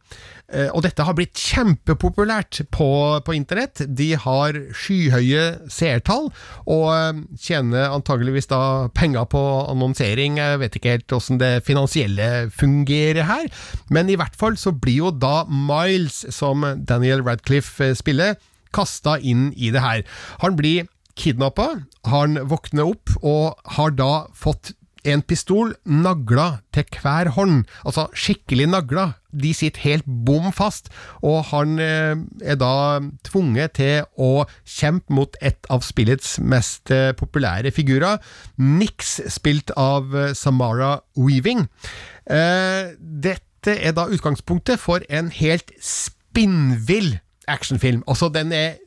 Eh, Og dette har blitt kjempepopulært på, på internett. De har skyhøye seertall, og eh, tjener antageligvis da penger på annonsering. Jeg vet ikke helt hvordan det finansielle fungerer her, men i hvert fall så blir jo da Miles, som Daniel Radcliffe eh, spiller, kasta inn i det her. Han blir kidnappa, han våkner opp og har da fått en pistol nagla til hver hånd, altså skikkelig nagla. De sitter helt bom fast, og han eh, er da tvunget til å kjempe mot et av spillets mest eh, populære figurer, Nix, spilt av eh, Samara Weaving. Dette er da utgangspunktet for en helt spinnvill actionfilm. Altså, den er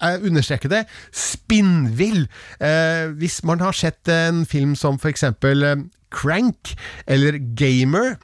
jeg understreker det, spinnvill. Eh, hvis man har sett en film som for eksempel eh, Crank eller Gamer,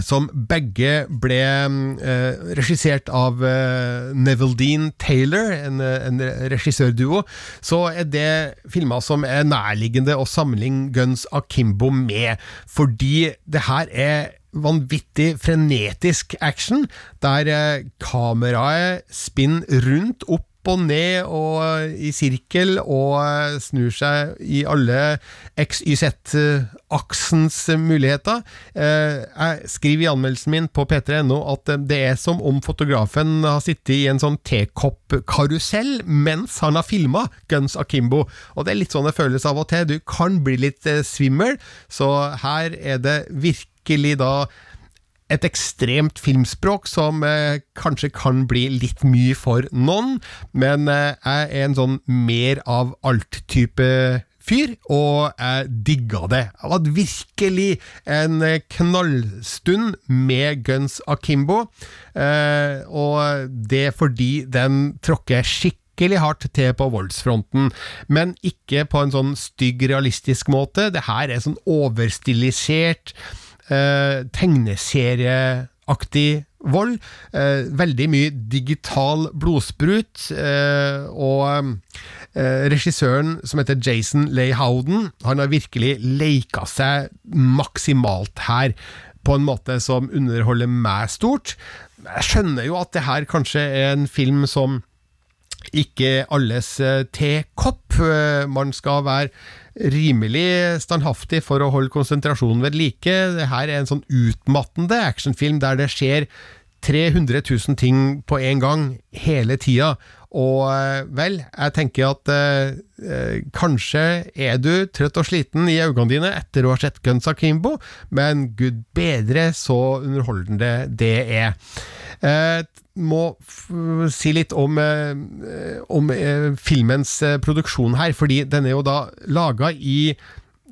som begge ble eh, regissert av eh, Neville Dean Taylor, en, eh, en regissørduo, så er det filmer som er nærliggende å sammenligne Guns Akimbo med, fordi det her er vanvittig frenetisk action, der eh, kameraet spinner rundt opp og ned og eh, i sirkel og eh, snur seg i alle XYZ-aksens muligheter. Eh, Jeg skriver i anmeldelsen min på p3.no at det er som om fotografen har sittet i en sånn tekoppkarusell mens han har filma Guns Akimbo. Og det er litt sånn det føles av og til. Du kan bli litt svimmel, så her er det virkelig da et ekstremt filmspråk som eh, kanskje kan bli litt mye for noen, men eh, jeg er en sånn mer av alt-type fyr, og jeg digga det. Jeg hadde virkelig en eh, knallstund med Guns Akimbo, eh, og det er fordi den tråkker skikkelig hardt til på voldsfronten, men ikke på en sånn stygg, realistisk måte. Det her er sånn overstilisert, eh, tegneserieaktig vold. Eh, veldig mye digital blodsprut. Eh, og eh, regissøren, som heter Jason Leigh Howden, han har virkelig leika seg maksimalt her. På en måte som underholder meg stort. Jeg skjønner jo at det her kanskje er en film som ikke alles eh, tekopp. Eh, Man skal være rimelig standhaftig for å holde konsentrasjonen ved like. Det her er en sånn utmattende actionfilm der det skjer 300 000 ting på en gang, hele tida. Og eh, vel, jeg tenker at eh, eh, kanskje er du trøtt og sliten i øynene dine etter å ha sett Guns Akimbo, men gud bedre så underholdende det er. Eh, må si litt om, eh, om eh, filmens produksjon her, fordi den er jo da laga i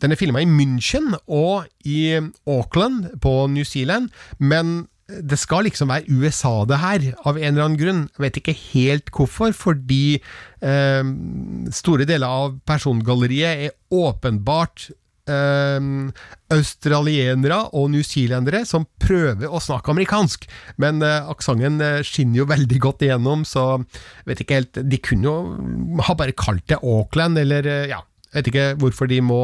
den er filma i München og i Auckland på New Zealand, men det skal liksom være USA det her, av en eller annen grunn. Jeg vet ikke helt hvorfor, fordi eh, store deler av persongalleriet er åpenbart eh, australienere og newzealendere som prøver å snakke amerikansk, men eh, aksenten eh, skinner jo veldig godt igjennom, så vet ikke helt De kunne jo ha bare kalt det Auckland, eller ja, vet ikke hvorfor de må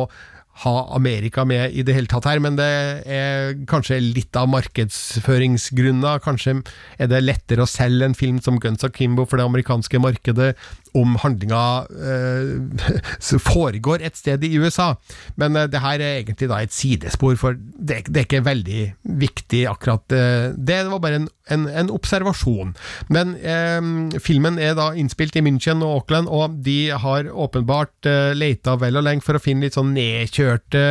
ha Amerika med i det hele tatt her, men det er kanskje litt av markedsføringsgrunner. Kanskje er det lettere å selge en film som Guns Akimbo for det amerikanske markedet om handlinga eh, foregår et sted i USA. Men eh, det her er egentlig da et sidespor, for det, det er ikke veldig viktig akkurat eh, det. Det var bare en, en, en observasjon. Men eh, filmen er da innspilt i München og Auckland, og de har åpenbart eh, leita vel og lenge for å finne litt sånn nedkjørte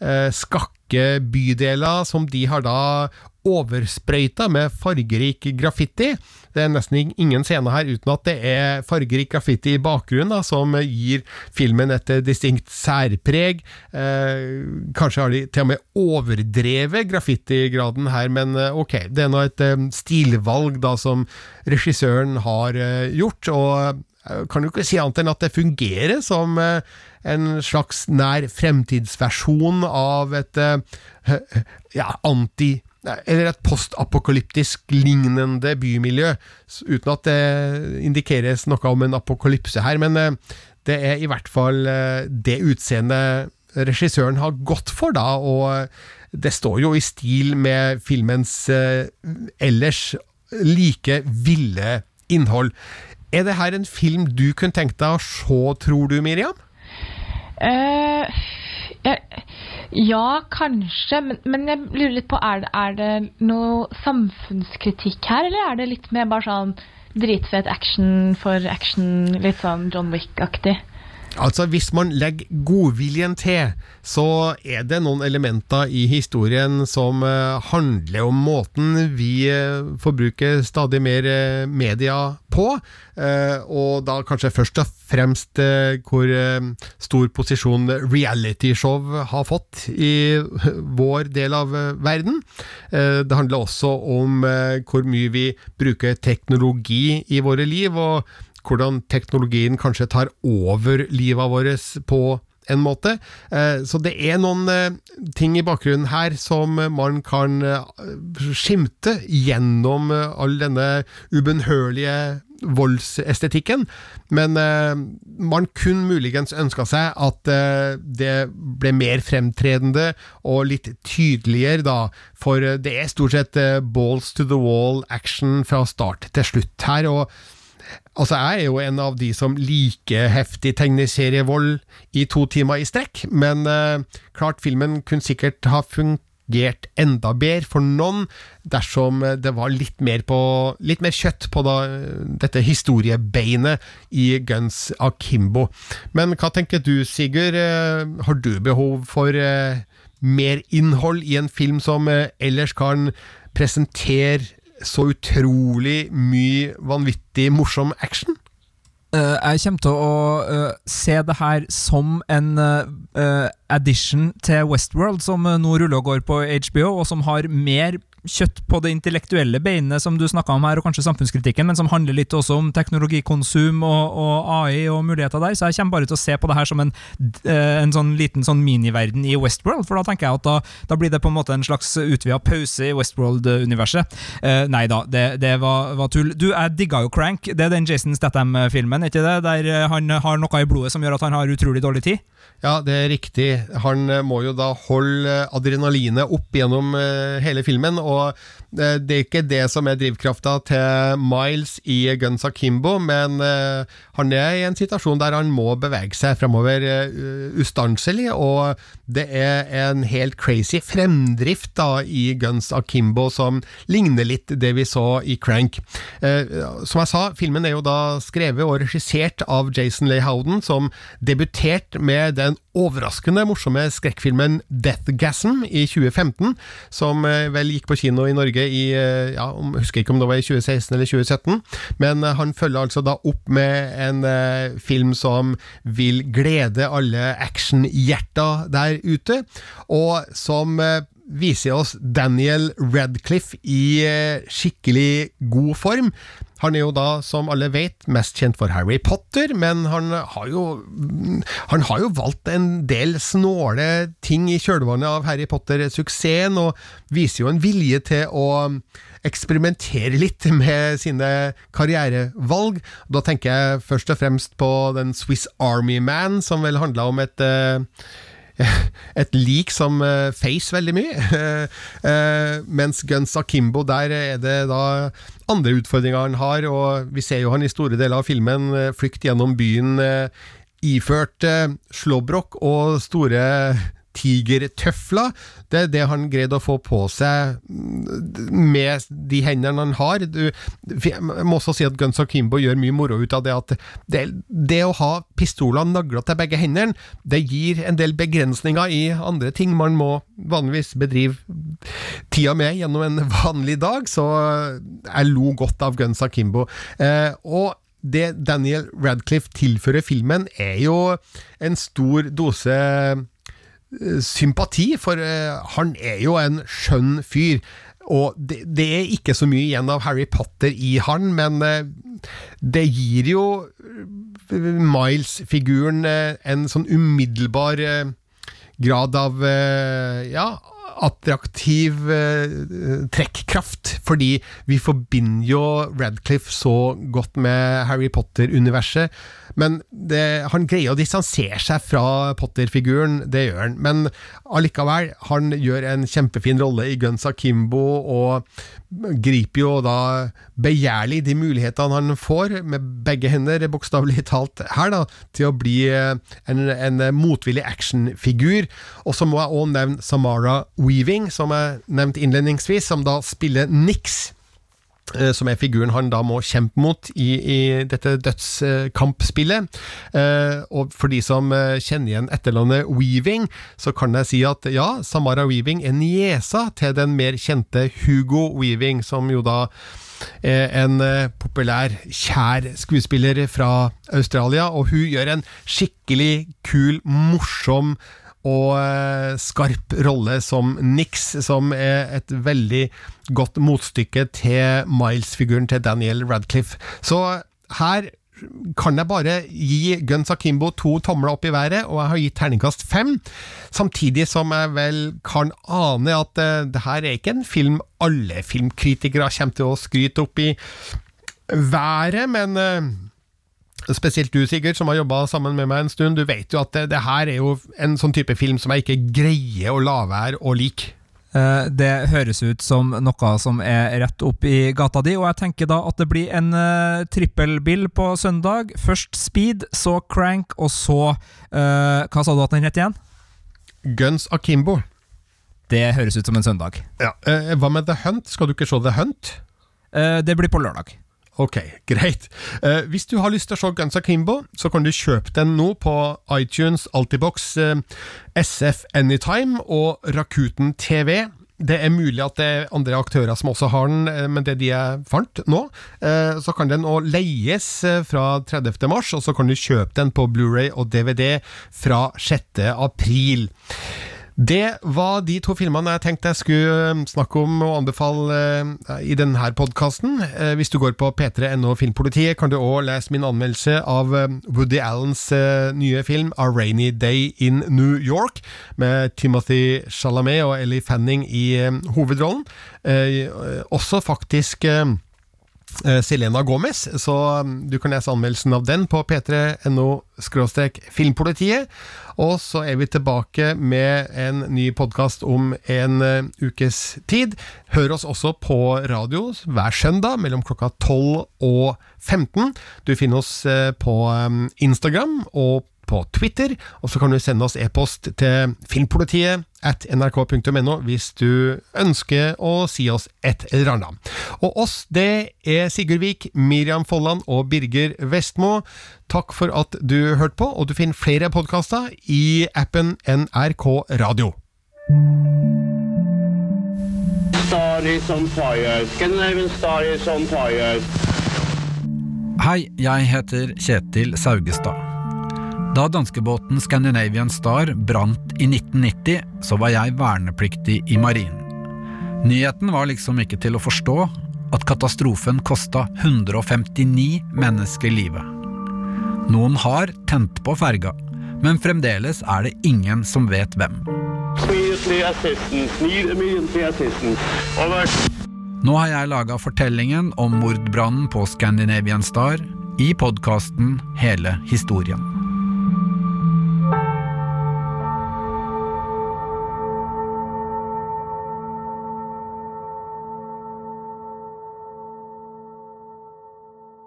eh, skakke bydeler som de har da oversprøyta med fargerik graffiti. Det er nesten ingen scene her uten at det er fargerik graffiti i bakgrunnen, da, som gir filmen et distinkt særpreg. Eh, kanskje har de til og med overdrevet graffitigraden her, men eh, ok, det er nå et eh, stilvalg da som regissøren har eh, gjort. og kan jo ikke si annet enn at det fungerer som eh, en slags nær fremtidsversjon av et eh, ja, anti eller et postapokalyptisk lignende bymiljø, uten at det indikeres noe om en apokalypse her. Men eh, det er i hvert fall det utseendet regissøren har gått for, da, og det står jo i stil med filmens ellers like ville innhold. Er det her en film du kunne tenkt deg å se, tror du, Miriam? Uh, ja, ja, kanskje, men, men, jeg lurer litt på er det, er det noe samfunnskritikk her, eller er det litt mer bare sånn dritfet action for action, litt sånn John Wick-aktig? Altså, hvis man legger godviljen til, så er det noen elementer i historien som uh, handler om måten vi uh, forbruker stadig mer uh, media på, og da kanskje først og fremst hvor stor posisjon realityshow har fått i vår del av verden. det handler også om hvor mye vi bruker teknologi i våre liv, og hvordan teknologien kanskje tar over livet vårt på en måte. Så det er noen ting i bakgrunnen her som man kan skimte gjennom all denne ubønnhørlige voldsestetikken, men man kunne muligens ønska seg at det ble mer fremtredende og litt tydeligere, da, for det er stort sett balls to the wall action fra start til slutt her. og Altså, jeg er jo en av de som liker heftig tegneserievold i to timer i strekk, men eh, klart filmen kunne sikkert ha fungert enda bedre for noen dersom det var litt mer, på, litt mer kjøtt på da, dette historiebeinet i Guns Akimbo. Men hva tenker du, Sigurd? Uh, har du behov for eh, mer innhold i en film som ellers kan presentere så utrolig mye vanvittig morsom action? Uh, jeg kommer til å uh, se det her som en uh, addition til Westworld, som eh, nå ruller og går på HBO, og som har mer kjøtt på det intellektuelle beinet som du snakka om her, og kanskje samfunnskritikken, men som handler litt også om teknologikonsum og, og AI og muligheter der. Så jeg kommer bare til å se på det her som en, eh, en sånn liten sånn miniverden i Westworld, for da tenker jeg at da, da blir det på en måte en slags utvida pause i Westworld-universet. Eh, nei da, det, det var, var, tull. Du, jeg digga jo Crank. Det er den Jason Statham-filmen, ikke det? Der eh, han har noe i blodet som gjør at han har utrolig dårlig tid? Ja, det er riktig. Han må jo da holde adrenalinet opp gjennom hele filmen. og det er ikke det som er drivkrafta til Miles i Guns Akimbo, men han er i en situasjon der han må bevege seg fremover ustanselig, og det er en helt crazy fremdrift da i Guns Akimbo som ligner litt det vi så i Crank. Som jeg sa, filmen er jo da skrevet og regissert av Jason Leigh Howden, som debuterte med den overraskende morsomme skrekkfilmen Deathgasm i 2015, som vel gikk på kino i Norge i ja, jeg husker ikke om det var i 2016 eller 2017, men han følger altså da opp med en film som vil glede alle actionhjerter der ute, og som viser oss Daniel Radcliffe i skikkelig god form. Han er jo da, som alle vet, mest kjent for Harry Potter, men han har jo, han har jo valgt en del snåle ting i kjølvannet av Harry Potter-suksessen, og viser jo en vilje til å eksperimentere litt med sine karrierevalg. Da tenker jeg først og fremst på den Swiss Army Man, som vel handla om et et lik som uh, Face veldig mye. uh, mens Guns Akimbo, der er det da andre utfordringer han har, og vi ser jo han i store deler av filmen uh, flykte gjennom byen iført slåbrok og store tigertøfler. Det er det han greide å få på seg med de hendene han har. Du, jeg må også si at Guns Kimbo gjør mye moro ut av det at det, det å ha pistoler nagla til begge hendene, det gir en del begrensninger i andre ting man må vanligvis bedrive tida med gjennom en vanlig dag, så jeg lo godt av Guns Kimbo Eh, og det Daniel Radcliffe tilfører filmen, er jo en stor dose sympati, for han er jo en skjønn fyr. Og det, det, er ikke så mye igjen av Harry Potter i han, men det gir jo Miles-figuren en sånn umiddelbar grad av ja, attraktiv eh, trekkraft, fordi vi forbinder jo Radcliffe så godt med Harry Potter-universet. Men det, han greier å distansere seg fra Potter-figuren, det gjør han. Men allikevel, han gjør en kjempefin rolle i Guns Akimbo, og griper jo da begjærlig de mulighetene han får, med begge hender, bokstavelig talt her, da, til å bli en, en motvillig actionfigur. Og så må jeg òg nevne Samara Weaving, som jeg nevnte innledningsvis, som da spiller Nix som er figuren han da må kjempe mot i, i dette dødskampspillet. Eh, og for de som kjenner igjen etternavnet Weaving, så kan jeg si at ja, Samara Weaving er niesa til den mer kjente Hugo Weaving, som jo da er en populær, kjær skuespiller fra Australia, og hun gjør en skikkelig kul, morsom og skarp rolle som Nix, som er et veldig godt motstykke til Miles-figuren til Daniel Radcliffe. Så her kan jeg bare gi Guns Akimbo to tomler opp i været, og jeg har gitt terningkast fem. Samtidig som jeg vel kan ane at uh, det her er ikke en film alle filmkritikere kommer til å skryte opp i været, men uh, Spesielt du, Sigurd, som har jobba sammen med meg en stund. Du vet jo at det, det, her er jo en sånn type film som jeg ikke greier å la være å like. Det høres ut som noe som er rett opp i gata di, og jeg tenker da at det blir en uh, trippelbill på søndag. Først Speed, så Crank, og så uh, Hva sa du at den het igjen? Guns Akimbo. Det høres ut som en søndag. Ja, uh, Hva med The Hunt? Skal du ikke se The Hunt? det blir på lørdag. Ok, greit. Eh, hvis du har lyst til å se Guns Akimbo, så kan du kjøpe den nå på iTunes, Altibox, eh, SF Anytime og Rakuten TV. det er mulig at det er andre aktører som også har den, eh, men det de jeg fant nå, eh, så kan den nå leies eh, fra 30. mars, og så kan du kjøpe den på Blu-ray og DVD fra 6. april. Det var de to filmene jeg tenkte jeg skulle eh, snakke om og anbefale eh, i denne podkasten. Eh, hvis du går på p3.no Filmpolitiet, kan du òg lese min anmeldelse av eh, Woody Allens eh, nye film A Rainy Day in New York, med Timothy Chalamet og Ellie Fanning i eh, hovedrollen. Også faktisk Selena Gomez, så um, du kan lese anmeldelsen av den på p3.no filmpolitiet. Og så er vi tilbake med en ny podkast om en eh, ukes tid. Hør oss også på radio hver søndag mellom klokka 12 og 15. Du finner oss eh, på um, Instagram og på Twitter, og så kan du sende oss e-post til filmpolitiet at nrk.no hvis du ønsker å si oss et eller annet. Og oss, det er Sigurd Vik, Miriam Folland og Birger Vestmo. Takk for at du hørte på, og du finner flere podkaster i appen NRK Radio. Hei, jeg heter Kjetil Saugestad. Da danskebåten Scandinavian Star brant i 1990, så var jeg vernepliktig i marinen. Nyheten var liksom ikke til å forstå at katastrofen kosta 159 mennesker livet. Noen har tent på ferga, men fremdeles er det ingen som vet hvem. Nå har jeg laga fortellingen om mordbrannen på Scandinavian Star i podkasten Hele historien.